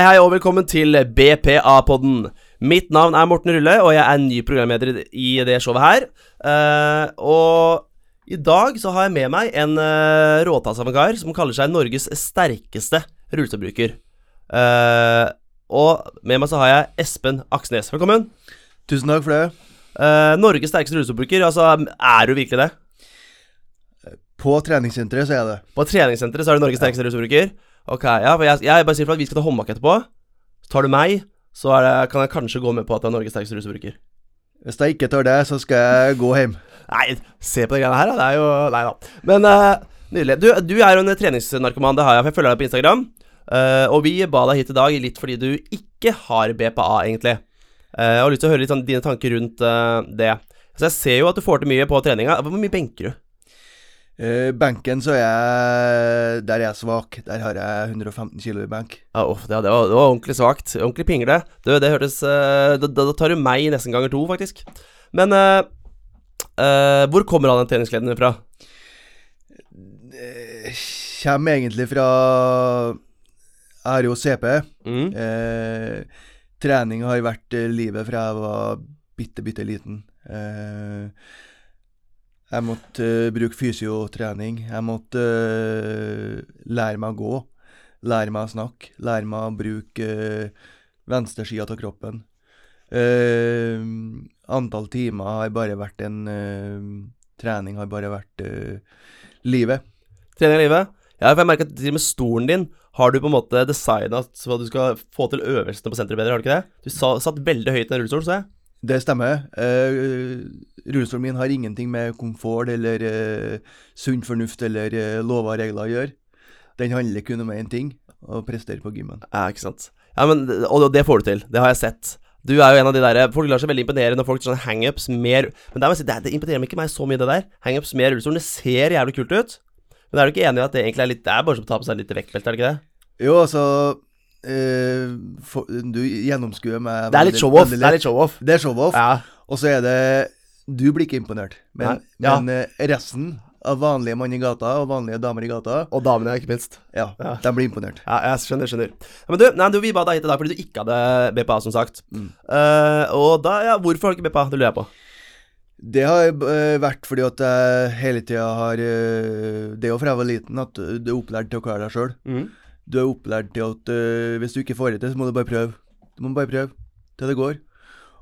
Hei, hei, og velkommen til BPA-podden. Mitt navn er Morten Rulle, og jeg er ny programleder i det showet her. Uh, og i dag så har jeg med meg en uh, råtassavantgar som kaller seg Norges sterkeste rullestolbruker. Uh, og med meg så har jeg Espen Aksnes. Velkommen. Tusen takk for det. Uh, Norges sterkeste rullestolbruker, altså er du virkelig det? På treningssenteret så er jeg det. På treningssenteret så er du Norges sterkeste rullestolbruker? Ok, ja, for jeg, jeg bare sier for at vi skal ta håndbak etterpå. Så tar du meg, så det, kan jeg kanskje gå med på at det er Norges sterkeste rullestolbruker. Hvis jeg ikke tar det, så skal jeg gå hjem. Nei, se på de greiene her, da. Det er jo Nei da. Men uh, nydelig. Du, du, er jo en treningsnarkoman, det har jeg, for jeg følger deg på Instagram. Uh, og vi ba deg hit i dag litt fordi du ikke har BPA, egentlig. Uh, jeg har lyst til å høre litt sånn, dine tanker rundt det. Så jeg ser jo at du får til mye på treninga. Hvor mye benker du? Uh, benken så er jeg Der er jeg svak. Der har jeg 115 kilo i benk. Ja, oh, det, det, var, det, var, ordentlig svakt. Ordentlig pingle. Du, det hørtes uh, da, da, tar du meg nesten ganger to, faktisk. Men uh, hvor kommer all den treningsgleden fra? Det kommer egentlig fra Jeg har jo CP. Mm. trening har vært livet fra jeg var bitte, bitte liten. Eh, jeg måtte uh, bruke fysiotrening. Jeg måtte uh, lære meg å gå. Lære meg å snakke. Lære meg å bruke uh, venstresida av kroppen. Antall timer har bare vært en Trening har bare vært livet. Trening er livet? Ja, for jeg merker at med stolen din har du på en måte designa så du skal få til øvelsene på senteret bedre, har du ikke det? Du sa, satt veldig høyt i den rullestolen, så jeg. Det stemmer. Eh, Rullestolen min har ingenting med komfort eller eh, sunn fornuft eller eh, lover og regler å gjøre. Den handler kun om én ting å prestere på gymmen. Ja, ikke sant. Ja, men, og det får du til. Det har jeg sett. Du er jo en av de der Folk lar seg veldig imponere når folk sånn hangups mer Men det, det, det imponerer meg ikke meg så mye, det der. Hangups med rullestolen. Det ser jævlig kult ut. Men er du ikke enig i at det egentlig er litt Det er bare som å ta på seg litt vektbelte, er det ikke det? Jo, altså Uh, for, du gjennomskuer meg Det er litt show-off. Det er litt show-off. Det er show-off. Ja. Og så er det Du blir ikke imponert. Men, ja. men uh, resten av vanlige mann i gata og vanlige damer i gata Og damene, ikke minst. Ja, ja. de blir imponert. Ja, jeg skjønner, skjønner. Men du, nei, du, vi ba deg hit i dag fordi du ikke hadde BPA, som sagt. Mm. Uh, og da, ja, hvorfor har du ikke BPA? Det lurer jeg på. Det har vært fordi at jeg hele tida har Det er jo fra jeg var liten at du er opplært til å klare deg sjøl. Mm du er opplært til at uh, hvis du ikke får det til, så må du bare prøve. Du må bare prøve til det går.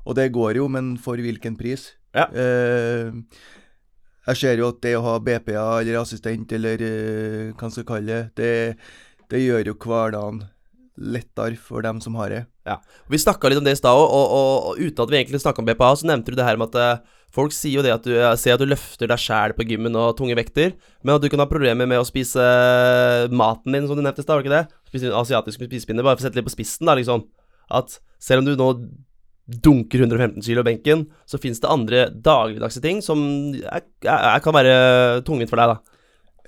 Og det går jo, men for hvilken pris? Ja. Uh, jeg ser jo at det å ha BPA eller assistent eller uh, hva man skal kalle det, det, det gjør jo hverdagen lettere for dem som har det. Ja. Vi snakka litt om det i stad og, og, og, uten at vi egentlig snakka om BPA, så nevnte du det her med at Folk sier jo det at du ser at du løfter deg sjæl på gymmen og tunge vekter, men at du kan ha problemer med å spise maten din, som du nevnte i stad, var ikke det? Spise asiatisk spisepinne, bare for å sette litt på spissen, da, liksom. At selv om du nå dunker 115 kilo benken, så fins det andre dagligdagse ting som er, er, kan være tungvint for deg, da.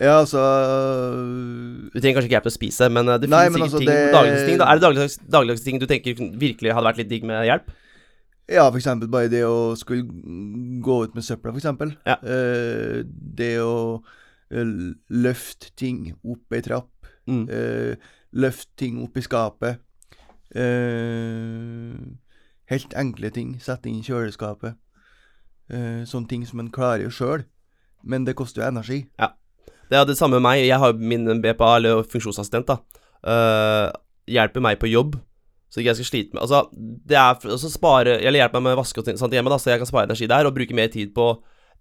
Ja, altså Du trenger kanskje ikke hjelp til å spise, men det finnes sikkert altså, ting, det... dagligdagse ting. Da. Er det dagligdagse ting du tenker virkelig hadde vært litt digg med hjelp? Ja, eksempel bare det å skulle gå ut med søpla, eksempel. Ja. Uh, det å uh, løfte ting opp ei trapp. Mm. Uh, løfte ting opp i skapet. helt enkle ting. Sette inn kjøleskapet. sånne ting som en klarer sjøl, men det koster jo energi. Ja. Det er det samme med meg. Jeg har min BPA, eller funksjonsassistent, da. hjelper meg på jobb så ikke jeg skal slite med Altså, det er altså spare Eller hjelpe meg med å vaske og sånt hjemme, da, så jeg kan spare energi der, og bruke mer tid på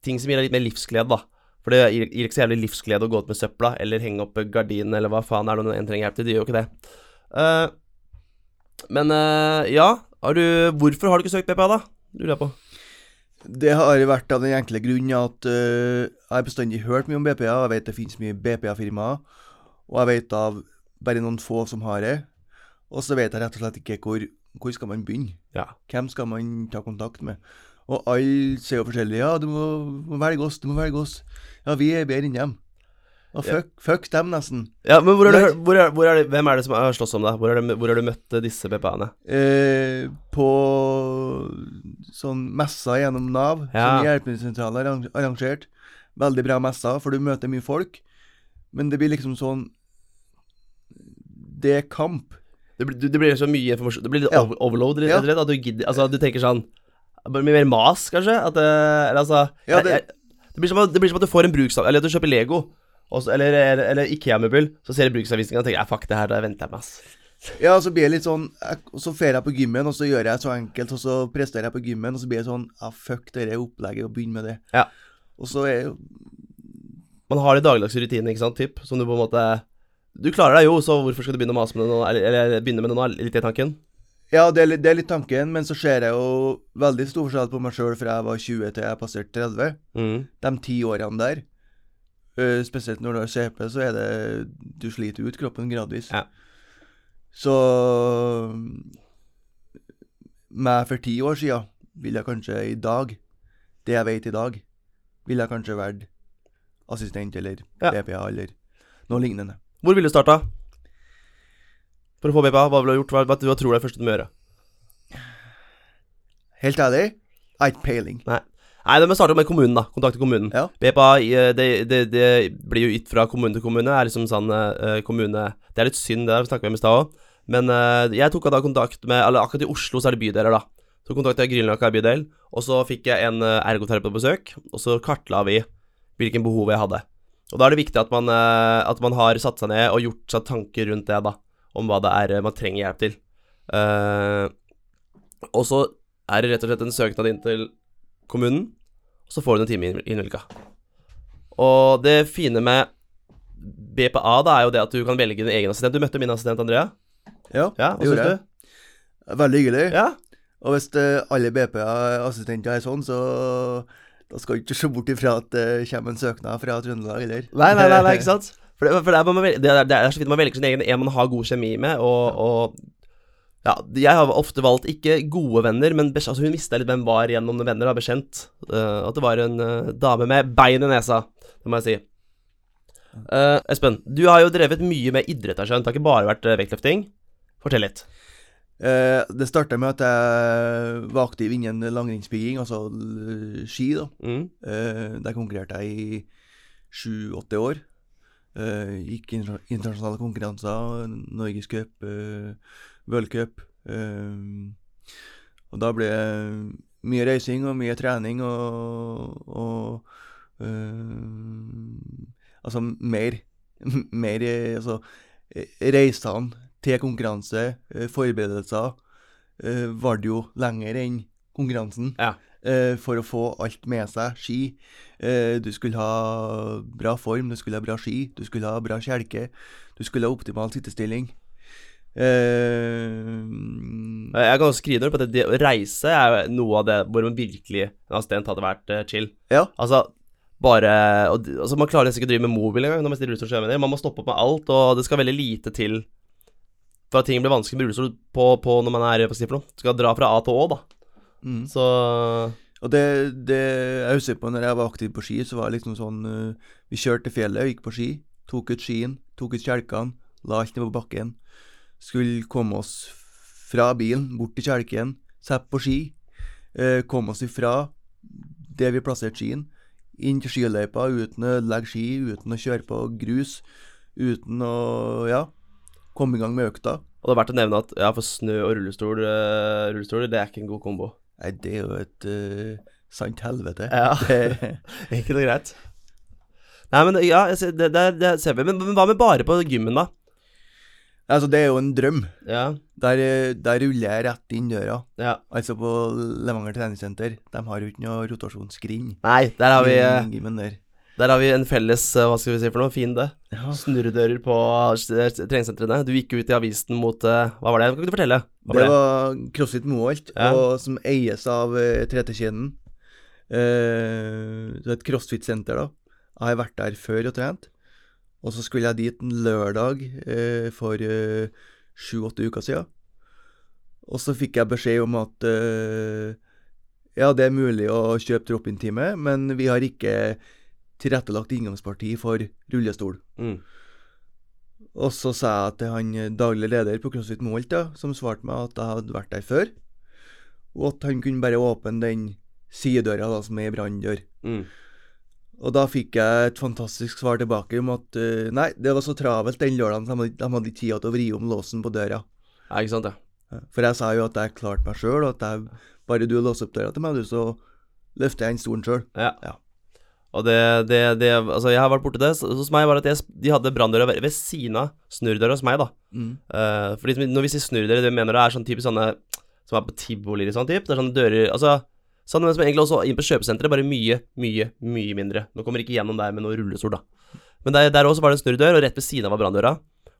ting som gir deg litt mer livsglede, da. For det gir, ikke så jævlig livsglede å gå ut med søpla, eller henge opp gardinen, eller hva faen er det en trenger hjelp til. Det gjør jo ikke det. Uh, men uh, ja, har du Hvorfor har du ikke søkt BPA, da? Lurer jeg på. Det har vært av den enkle grunn at uh, jeg har bestandig hørt mye om BPA. Jeg vet det finnes mye BPA-firmaer, og jeg vet av bare noen få som har det. Og så vet jeg rett og slett ikke hvor, hvor skal man begynne. Ja. Hvem skal man ta kontakt med? Og alle sier jo forskjellig. Ja, du må, må, velge oss, du må velge oss. Ja, vi er bedre enn dem. Og fuck, ja. fuck dem, nesten. Ja, men hvor er det, hvor er, hvor er det, Hvem er det som har slåss om deg? Hvor, hvor har du møtt disse BPA-ene? Eh, på sånn messer gjennom Nav, ja. som Hjelpemiddelsentralen har arrangert. Veldig bra messer, for du møter mye folk. Men det blir liksom sånn Det er kamp. Det blir, det blir så mye informasjon Det blir litt Ja. overload, rett og slett. At du gidder Altså, du tenker sånn Bare mye mer mas, kanskje? At det Eller altså Ja, det- jeg, det, blir som, det blir som at du får en bruksanvisning Eller at du kjøper Lego, Også, eller, eller, eller Ikea-møbel, så ser du bruksanvisninga og tenker ja, fuck, det her da venter jeg med, ass. Ja, så blir det litt sånn og Så fer jeg på gymmen, og så gjør jeg så enkelt, og så presterer jeg på gymmen, og så blir det sånn Ja, fuck det opplegget, og begynn med det. Ja. Og så er jo Man har de dagligdagse rutinene, ikke sant, typ, som du på en måte Du klarer deg jo, så hvorfor skal du begynne å mase med det nå? Eller, eller begynne med det nå, litt i tanken? Ja, det er, det er litt tanken, men så ser jeg jo veldig stor forskjell på meg sjøl fra jeg var 20 til jeg passerte 30. Mm. De ti årene der, spesielt når du har CP, så er det Du sliter ut kroppen gradvis. Ja. Så meg for ti år sia vil jeg kanskje i dag, det jeg vet i dag, vil jeg kanskje vært assistent eller Ja. BPA eller noe lignende. Hvor ville du starta? For å få BPA, hva ville du gjort? Hva, hva tror du er det første du må gjøre? Helt ærlig, jeg har ikke peiling. Nei. Nei, det må starte med kommunen, da. Kontakte kommunen. Ja. BPA eh, det, det, det blir jo gitt fra kommune til kommune. Er liksom sånn eh, kommune Det er litt synd, det der, snakket vi om i stad òg. Men eh, jeg tok da kontakt med Eller akkurat i Oslo så er det bydeler, da. Så kontakta jeg Grünerløkka bydel, og så fikk jeg en eh, ergoterapeut på besøk, og så kartla vi hvilken behov jeg hadde. Og da er det viktig at man, eh, at man har satt seg ned og gjort seg tanker rundt det, da. Om hva det er eh, man trenger hjelp til. Eh, og så er det rett og slett en søknad inn til kommunen, og så får du en time i Grünerløkka. Og det fine med BPA da er jo det at du kan velge din egen assistent. Du møtte min assistent, Andrea. Ja, Ja, det gjorde jeg. du? Veldig hyggelig. Ja? Og hvis eh, alle BPA-assistenter er sånn, så da skal du ikke se bort ifra at det kommer en søknad fra Trøndelag, eller? Nei, nei, nei, nei ikke sant? For, det, for det, er, man det, er, det er så fint man velger sin egen en man har god kjemi med, og, og ja, jeg har ofte valgt ikke gode venner, men altså, hun visste litt hvem var gjennom venner, da, bekjent. Uh, at det var en uh, dame med bein i nesa, det må jeg si. Uh, Espen, du har jo drevet mye med idrett, jeg skjønt. Det har ikke bare vært vektløfting. Fortell litt. Det starta med at jeg var aktiv innen langrennsbygging, altså ski, da. Mm. Der konkurrerte jeg i sju-åtte år. Eh, gikk inter internasjonale konkurranser, Norgescup, uh, worldcup. Uh, og da ble det mye reising og mye trening og, og eh, Altså mer, mer eh, Altså eh, reisene til konkurranse, eh, forberedelser, var det jo lenger enn konkurransen Ja. Eh, for å få alt med seg. Ski. Eh, du skulle ha bra form, du skulle ha bra ski, du skulle ha bra kjelke. Du skulle ha optimal sittestilling. Uh, Jeg kan også skrive under på at det, å reise er jo noe av det hvor man virkelig en assistent hadde vært chill. ja. Altså, bare og, altså, Man klarer nesten ikke å drive med mobil engang når man stiller rullestol. Man må stoppe opp med alt, og det skal veldig lite til for at ting blir vanskelig med rullestol på, på når man er på. Skal dra fra A til Å, da. Mm. Så Og det, det jeg husker på når jeg var aktiv på ski, så var det liksom sånn uh, Vi kjørte til fjellet, gikk på ski, tok ut skien, tok ut kjelkene, la alt ned på bakken. Skulle komme oss fra bilen, bort til kjelken, sette på ski. Uh, komme oss ifra det vi plasserte skien, inn til skiløypa uten å ødelegge ski, uten å kjøre på grus, uten å ja, komme i gang med økta. Og det er verdt å nevne at ja, for snø og rullestol, uh, rullestol det er ikke en god kombo. Nei, det er jo et uh, sant helvete. Ja. Enkelt og greit. Nei, men ja, ser- det, det, det ser vi. Men, men hva med bare på gymmen, da? altså, det er jo en drøm. Ja. Der, eh, der ruller jeg rett inn døra. ja. Altså på Levanger treningssenter. De har jo ikke noe rotasjonsskrind. Nei, der har vi eh, gymmen der. Der har vi en felles, eh, hva skal vi si for noe, fiende. Ja. Snurredører på eh, treningssentrene. Du gikk ut i avisen mot eh, Hva var det? Kan du fortelle? Hva Det var det? var CrossFit Moholt, Ja. og som eies av uh, 3T-kjeden. Uh, det er et CrossFit-senter, da. Jeg har vært der før og trent. Og så skulle jeg dit en lørdag uh, for sju-åtte uker siden. Og så fikk jeg beskjed om at ja, det er mulig å kjøpe drop-in-time, men vi har ikke tilrettelagt inngangsparti for rullestol. Mm. Og så sa jeg til han eh, daglig leder på CrossFit Moholt, som svarte meg at jeg hadde vært der før, og at han kunne bare åpne den sidedøra da, som er branndør. Mm. Og da fikk jeg et fantastisk svar tilbake om at uh, nei, det var så travelt den lørdagen, så de hadde, ikke tid til å vri om låsen på døra. Ja, ikke sant, ja. For jeg sa jo at jeg klarte meg sjøl, og at jeg, bare du låser opp døra til meg, du, så løfter jeg inn stolen sjøl. Ja. Ja. Og det, det, det Altså, jeg har vært borti det. Så- Hos meg var det at jeg, de hadde branndøra ved, ved siden av snurrdøra hos meg, da. Mm. Uh, fordi når vi sier snurrdører, det mener det er sånn type sånne som er på tivolier og sånn type. Det er sånne dører Altså sånn som egentlig også inn på kjøpesenteret, bare mye, mye, mye mindre. Nå kommer ikke gjennom der med noe rullestol, da. Men der, der også var det en snurrdør, og rett ved siden av var branndøra.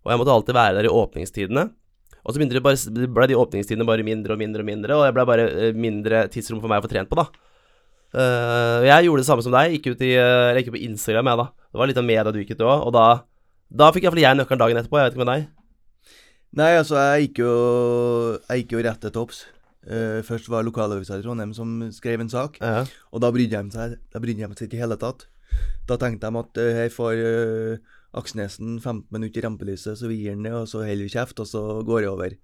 Og jeg måtte alltid være der i åpningstidene. Og så ble de åpningstidene bare mindre og mindre og mindre, og jeg ble bare eh, mindre tidsrom for meg å få trent på, da. Eh, jeg gjorde det samme som deg, gikk ut i, uh, gikk ut på Instagram, jeg, da. Det var litt av media du gikk ut i òg, og da, da fikk iallfall jeg nøkkelen dagen etterpå. Jeg vet ikke med deg. Nei, altså, jeg gikk jo, jeg gikk jo rett til topps. Uh, først var lokalavisa i Trondheim som skrev en sak, Ja. og da brydde de seg, da brydde de seg ikke i hele tatt. Da tenkte de at uh, her får eh, Aksnesen 15 minutter i rampelyset, så vi gir den det, og så holder vi kjeft, og så går det over.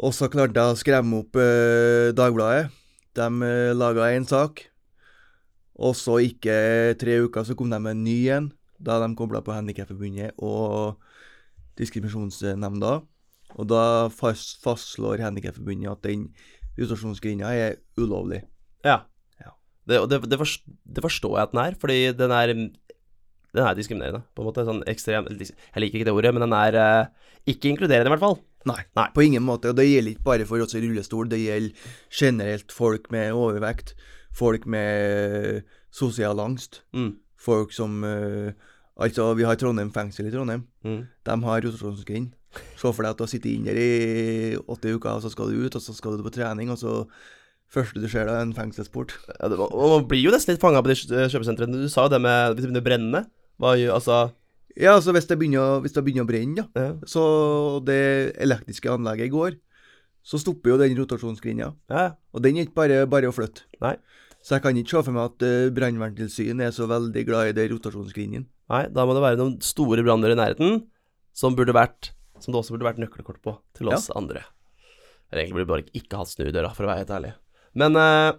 Og så klarte jeg å skremme opp eh, Dagbladet. De uh, laga én sak, og så gikk tre uker, så kom de med en ny en, da de kobla på Handikapforbundet og Diskriminasjonsnemnda. Og da fast, fastslår Handikapforbundet at den utasjonsgrinda er ulovlig. Ja. Ja. Det, det, det forstår jeg at den er, fordi den er Den er diskriminerende, på en måte. Sånn ekstrem Jeg liker ikke det ordet, men den er eh, ikke inkluderende, i hvert fall. Nei, Nei. på ingen måte. Og det gjelder ikke bare for oss i rullestol, det gjelder generelt folk med overvekt, folk med sosial angst, Mm. folk som eh, Altså, vi har Trondheim fengsel i Trondheim. Mm. De har rotasjonsgrind. Se for deg at du har sittet inne der i åtte uker, og så skal du ut, og så skal du på trening, og så første du ser da, er en fengselsport. Ja, det, og man blir jo nesten litt fanga på de kjøpesentrene. Du sa jo det med hvis det begynner å brenne. Hva gjør Altså Ja, altså hvis det begynner, hvis det begynner å brenne, da, Ja. så det elektriske anlegget går, så stopper jo den rotasjonsgrinda. ja. Og den er ikke bare, bare å flytte. Nei. Så jeg kan ikke se for meg at uh, brannverntilsynet er så veldig glad i den rotasjonsgrinden. Nei, da må det være noen store branner i nærheten som vært Som det også burde vært nøkkelkort på til oss andre. Eller egentlig burde bare ikke hatt snu i døra, for å være helt ærlig. Men uh,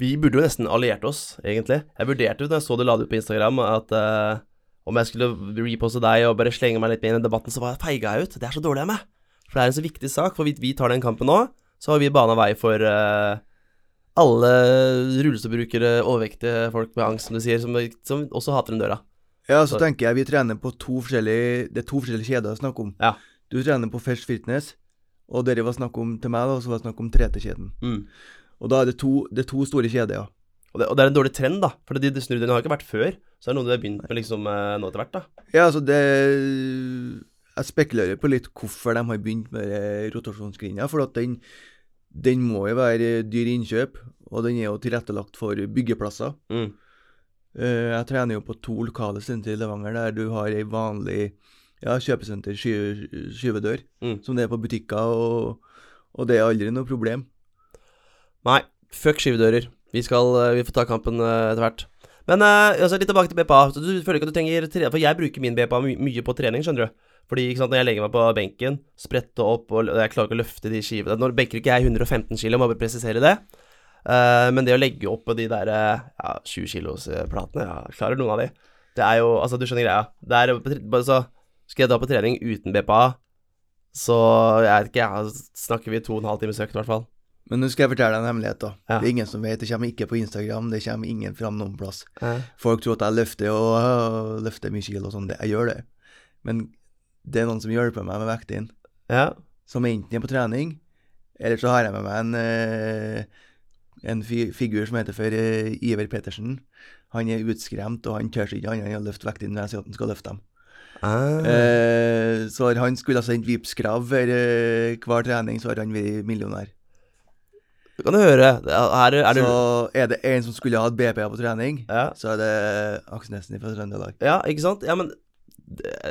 vi burde jo nesten alliert oss, egentlig. Jeg vurderte jo da jeg så det la det ut på Instagram, at eh, om jeg skulle reposte deg og bare slenge meg litt mer inn i debatten, så var jeg feiga jeg ut. Det er så dårlig av meg. For det er en så viktig sak. For hvis vi tar den kampen nå, så har vi bana vei for uh, alle rullestolbrukere, overvektige folk med angst, som du sier, som, som også hater den døra. Ja, så Så- tenker jeg vi trener på to forskjellige Det er to forskjellige kjeder å snakke om. Ja. Du trener på First Fitness, og dere var snakk om til meg, da, og så var det snakk om 3T-kjeden. Mm. Og da er det to, det er to store kjeder, ja. Og det, og det er en dårlig trend, da. For de, de snurrene har ikke vært før. Så det er noe du har begynt med liksom eh, nå etter hvert, da. Ja, altså det Jeg spekulerer på litt hvorfor de har begynt med rotasjonsgrinda. For at den, den må jo være dyr i innkjøp, og den er jo tilrettelagt for byggeplasser. Mm. Eh, jeg trener jo på to lokale sentre i Levanger, der du har ei vanlig ja, kjøpesenter, sky, skyvedør, Mm. som det er på butikker, og, og det er aldri noe problem. Nei, fuck skyvedører. Vi skal eh, Vi får ta kampen eh, etter hvert. Men eh, altså, litt tilbake til BPA. Så du føler ikke at du trenger tre For jeg bruker min BPA my mye på trening, skjønner du. Fordi sant, når jeg legger meg på benken, spretter opp, og jeg klarer ikke å løfte de skivene Nå benker ikke jeg 115 kilo, må bare presisere det. Uh, men det å legge opp de der ja, 20 kilos eh, platene, ja, jeg klarer noen av de. Det er jo Altså, du skjønner greia. Det er bare så Skal jeg da på trening uten BPA, så jeg vet ikke, ja, snakker vi to og en halv times økt, i hvert fall. Men nå skal jeg fortelle deg en hemmelighet. da. Ja. Det er ingen som vet. Det kommer ikke på Instagram, det kommer ingen fram noen plass. Ja. Folk tror at jeg løfter og øh, løfter mye kilo og sånn. Jeg gjør det. Men det er noen som hjelper meg med vekten, Ja. som enten er på trening, eller så har jeg med meg en, eh, en fi figur som heter for eh, Iver Pettersen. Han er utskremt, og han tør ikke annet enn å løfte vekten når jeg sier at han skal løfte dem. Ah. Eh, så han skulle ha sendt Vipps-krav hver trening, så har han vært millionær. Du kan høre. Her Er, det Så er det en som skulle hatt BPA på trening, ja. så er det Aksnesen fra Trøndelag. ja, ikke sant? Ja, men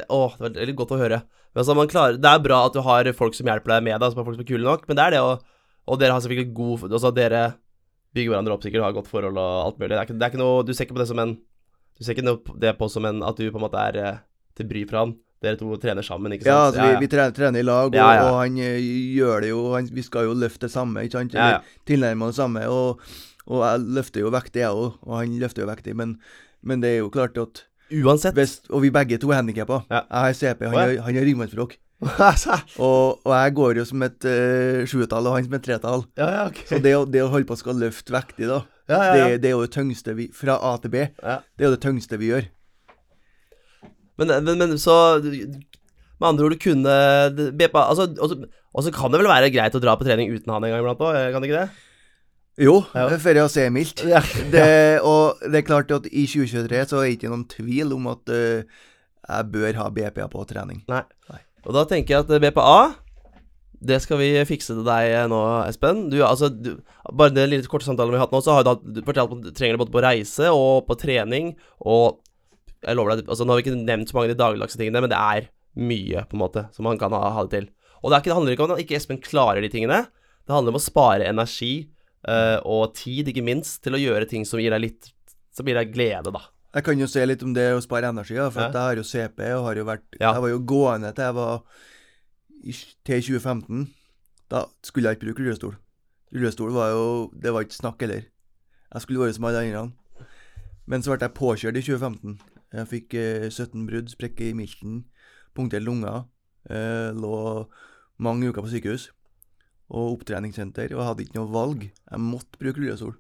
Å, det var veldig godt å høre. Men altså, man klarer Det er bra at du har folk som hjelper deg med deg, som er folk som er kule nok, men det er det å Og dere har selvfølgelig god Altså, dere bygger hverandre opp sikkert har godt forhold og alt mulig. Det er ikke, det er ikke noe Du ser ikke på det som en Du ser ikke det på som en At du på en måte er eh, til bry for han. Dere to trener sammen, ikke sant? Ja, altså, vi, vi trener, trener i lag, og, og han eh, gjør det jo han, Vi skal jo løfte det samme, ikke sant? Ja, tilnærme det samme. Og, og jeg løfter jo vektig, jeg òg, og han løfter jo vektig. Men, men det er jo klart at Uansett. hvis Og vi begge to er handikappa. Ja. Jeg har CP, han, har, han har og, og, jeg går jo som et uh, sjuetall, og han som et tretall. Ja, ja, okay. Så det, det, å holde på å skal løfte vektig, da, ja, ja, det, det, er jo det tyngste vi Fra A til B. Det er jo det tyngste vi gjør. Men, men, men så Med andre ord, du kunne Bepa altså, Og så kan det vel være greit å dra på trening uten han en gang iblant òg, kan det ikke det? Jo, ja. for å si mildt. Ja. Det, og det er klart at i 2023 så er det ikke noen tvil om at uh, jeg bør ha BPA på trening. Nei. Nei. Og da tenker jeg at BPA det skal vi fikse til deg nå, Espen. Du, altså, du, bare den lille korte samtalen vi har hatt nå, så har du fortalt at du trenger det både på reise og på trening. Og jeg lover deg, altså, nå har vi ikke nevnt så mange av de dagligdagse tingene, men det er mye, på en måte, som man kan ha, ha det til. Og det, ikke, det, handler ikke om at ikke Espen klarer de tingene. Det handler om å spare energi uh, og tid, ikke minst, til å gjøre ting som gir deg litt Som gir deg glede, da. Jeg kan jo se litt om det å spare energi, da, for ja. jeg har jo CP og har jo vært ja. Jeg var jo gående til jeg var til 2015, da skulle jeg ikke bruke rullestol. Rullestol var jo Det var ikke snakk heller. Jeg skulle vært som alle andre. Men så ble jeg påkjørt i 2015. Jeg fikk eh, 17 brudd, sprekke i milten, punktert lunger. Eh, lå mange uker på sykehus og opptreningssenter og hadde ikke noe valg. Jeg måtte bruke rullestol.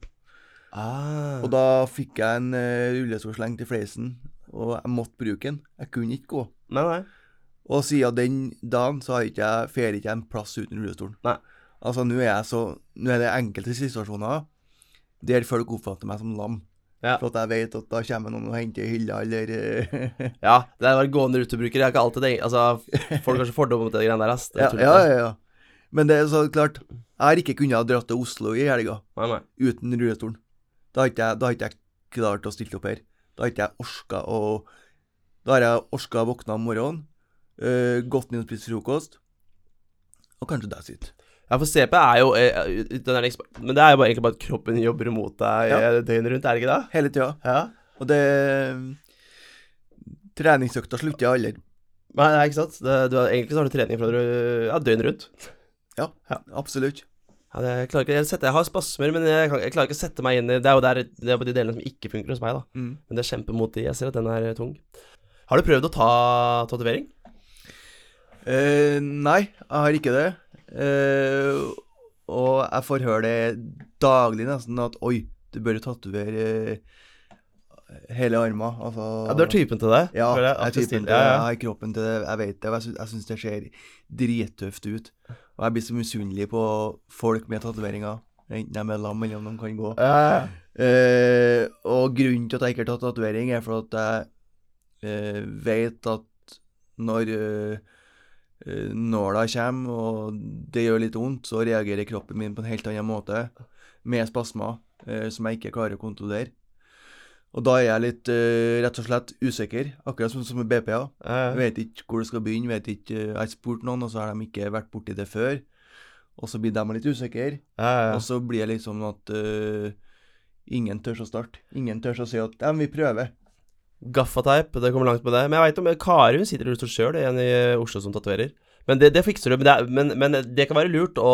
Ah. Og da fikk jeg en uh, rullestolsleng til fleisen, og jeg måtte bruke den. Jeg kunne ikke gå. Nei, nei. Og siden den dagen så har ikke jeg fer ikke en plass uten rullestolen. Nei. Altså, nå er jeg så Nå er det enkelte situasjoner der folk oppfatter meg som lam. Ja. For at jeg vet at da kommer noen og henter hylla, eller Ja, det er bare gående rutebruker. Jeg har ikke alltid det Altså, folk har så fordommer mot det greiene der, ass. Ja, ja, ja, ja. Men det er så klart Jeg har ikke kunnet ha dratt til Oslo i helga uten rullestolen. Da har ikke jeg, da har ikke jeg klart å stille opp her. Da har ikke jeg orka å Da har jeg orka å våkne om morgenen uh, gått ned og spist frokost, og kanskje that's it. Ja, for CP er jo er, liksom, Men det er jo bare, egentlig bare at kroppen jobber mot deg ja. døgnet rundt, er det ikke det? Hele tida. Ja. Og det Treningsøkta slutter jeg aldri. Nei, nei, ikke sant. Det, du, egentlig så har du trening fra du ja, døgnet rundt. Ja, ja. absolutt. Ja, det, jeg, klarer ikke, jeg, setter, jeg har spasmer, men jeg, jeg, klarer ikke å sette meg inn i Det er jo der, det er på de delene som ikke funker hos meg, da. Mm. Men det er de. Jeg ser at den er tung. Har du prøvd å ta tatovering? Eh, nei, jeg har ikke det. Uh, og jeg får høre det daglig nesten at oi, du bør tatovere hele armen. Altså, ja, Du er typen til det? Ja, jeg, er typen til det. Jeg har kroppen til det. Jeg vet det. Og jeg syns det ser drittøft ut. Og jeg blir så misunnelig på folk med tatoveringer. Enten de er lam eller om de kan gå. Ja, ja. Uh, og grunnen til at jeg ikke har tatt tatovering, er for at jeg uh, vet at når uh, Eh, nåla kommer, og det gjør litt vondt, så reagerer kroppen min på en helt annen måte, med spasmer eh, som jeg ikke klarer å kontrollere. Og da er jeg litt eh, rett og slett usikker, akkurat som, som med BPA. Jeg vet ikke hvor det skal begynne. vet ikke, Jeg har spurt noen, og så har de ikke vært borti det før. Og så blir de litt usikre. Og så blir det liksom at uh, ingen tør å starte. Ingen tør å si at ja, vi prøver. Gaffateip, det kommer langt med det. Men jeg veit om Kari hun sitter i rullestol sjøl, en i Oslo som tatoverer. Men det, det, fikser du. Men det, er, men, men det, kan være lurt å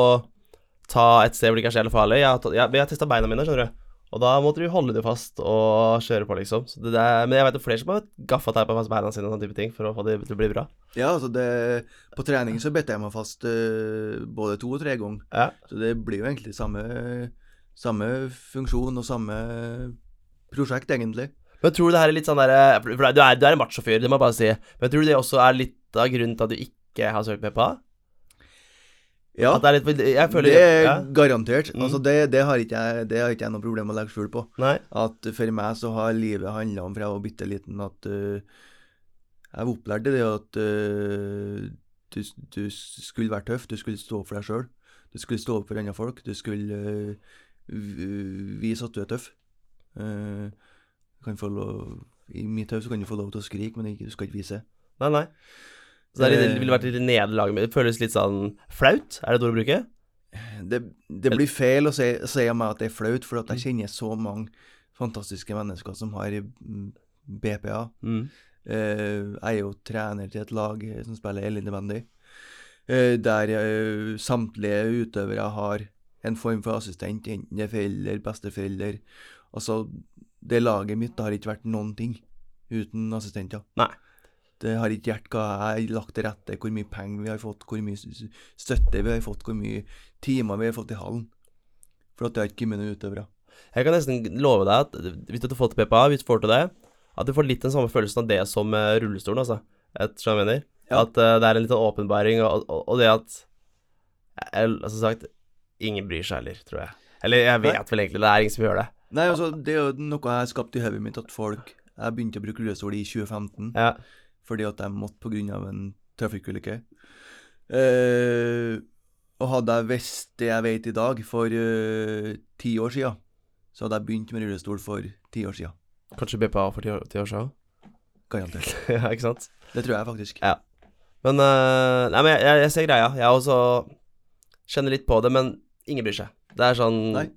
ta et sted hvor det ikke er så jævlig farlig. Jeg har, jeg, har testa beina mine, skjønner du. Og da måtte du holde dem fast og kjøre på, liksom. Det, men jeg vet om flere som har gaffateipa fast beina sine og sånne type ting for å få det til å bli bra. Ja, altså det På trening så bet jeg meg fast uh, både to og tre ganger. Ja. Så det blir jo egentlig samme, samme funksjon og samme prosjekt, egentlig. Men tror du det her er litt sånn derre For du er, du er en machofyr, det må jeg bare si. Men tror du det også er litt av grunnen til at du ikke har søkt BPA? Ja, det er, litt, føler, det er ja. garantert. Mm. Altså det, det, har ikke jeg, det har ikke jeg noe problem med å legge skjul på. Nei. At for meg så har livet handla om fra jeg var bitte liten, at uh, jeg var opplært i det at uh, du, du, skulle være tøff, du skulle stå for deg sjøl. Du skulle stå opp for andre folk. Du skulle uh, vise at du er tøff. Uh, lov, I mitt hus kan du få lov til å skrike, men du skal ikke vise. Nei, nei. Så det, det ville vært litt nederlag med Det føles litt sånn flaut? Er det et ord å bruke? Det, det blir feil å si, si meg at det er flaut, for jeg kjenner så mange fantastiske mennesker som har BPA. Mm. Uh, jeg er jo trener til et lag som spiller elitebandy, uh, der uh, samtlige utøvere har en form for assistent, enten det er forelder, besteforelder. Altså, det laget mitt har ikke vært noen ting uten assistenter. Nei. Det har ikke hjulpet hva jeg har lagt til rette, hvor mye penger vi har fått, hvor mye støtte vi har fått, hvor mye timer vi har fått i hallen. For at det har ikke kommet noen utøvere. Jeg kan nesten love deg at hvis du har fått PPA, hvis du får til det, at du får litt den samme følelsen av det som rullestolen, altså. Et, jeg mener? Ja. At uh, det er en liten åpenbaring, og, og, og det at jeg, Altså sagt, ingen bryr seg heller, tror jeg. Eller jeg vet Nei. vel egentlig, det er ingen som gjør det. Nei, altså, det er jo noe jeg har skapt i hodet mitt, at folk Jeg begynte å bruke rullestol i 2015 Ja. fordi at jeg måtte av en trafikkulykke. Eh, og hadde jeg visst det jeg vet i dag, for eh, ti år siden, så hadde jeg begynt med rullestol for ti år siden. Kanskje BPA for ti år, ti år siden? Garantert. ja, ikke sant? Det tror jeg faktisk. Ja. Men uh, Nei, men jeg, jeg, jeg ser greia. Jeg også kjenner litt på det, men ingen bryr seg. Det er sånn Nei.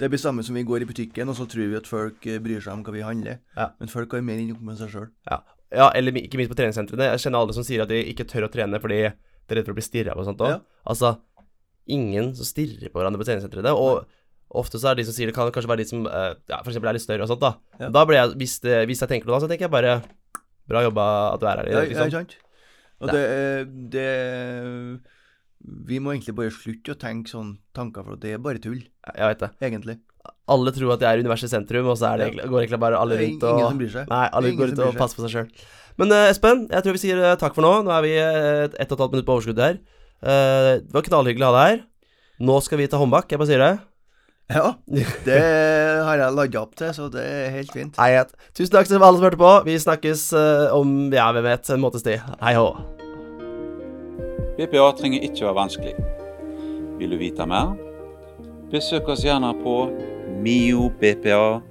Det blir samme som vi går i butikken, og så tror vi at folk eh, bryr seg om hva vi handler. Ja. Men folk har mer innenfor med seg sjøl. Ja. ja, eller ikke minst på treningssentrene. Jeg kjenner alle som sier at de ikke tør å trene fordi de er redd for å bli stirra på og sånt òg. Ja. Altså, ingen som stirrer på hverandre på treningssentrene. Og ofte så er det de som sier det kan kanskje være de som eh, ja, eksempel er litt større og sånt, da. Ja. Da blir jeg, hvis, det, hvis jeg tenker noe da, så tenker jeg bare Bra jobba at du er her. Ja, ja, Liksom. ikke sant? Og det, det Vi må egentlig bare slutte å tenke sånne tanker, for det er bare tull, Jeg vet det. egentlig. Alle tror at de er universets sentrum, og så det går egentlig bare alle rundt og ingen som bryr seg. Nei, alle går ut og passer på seg sjøl. Men uh, Espen, jeg tror vi sier uh, takk for nå. Nå er vi et ett og et halvt minutt på overskudd her. Uh, det var knallhyggelig å ha deg her. Nå skal vi ta håndbak, jeg bare sier det. Ja, det har jeg ladda opp til, så det er helt fint. Nei. Tusen takk til alle som hørte på. Vi snakkes eh, om ja, hvem vet, en måtes tid. Hei hå. BPA trenger ikke være vanskelig. Vil du vite mer? Besøk oss gjerne på miobpa.no.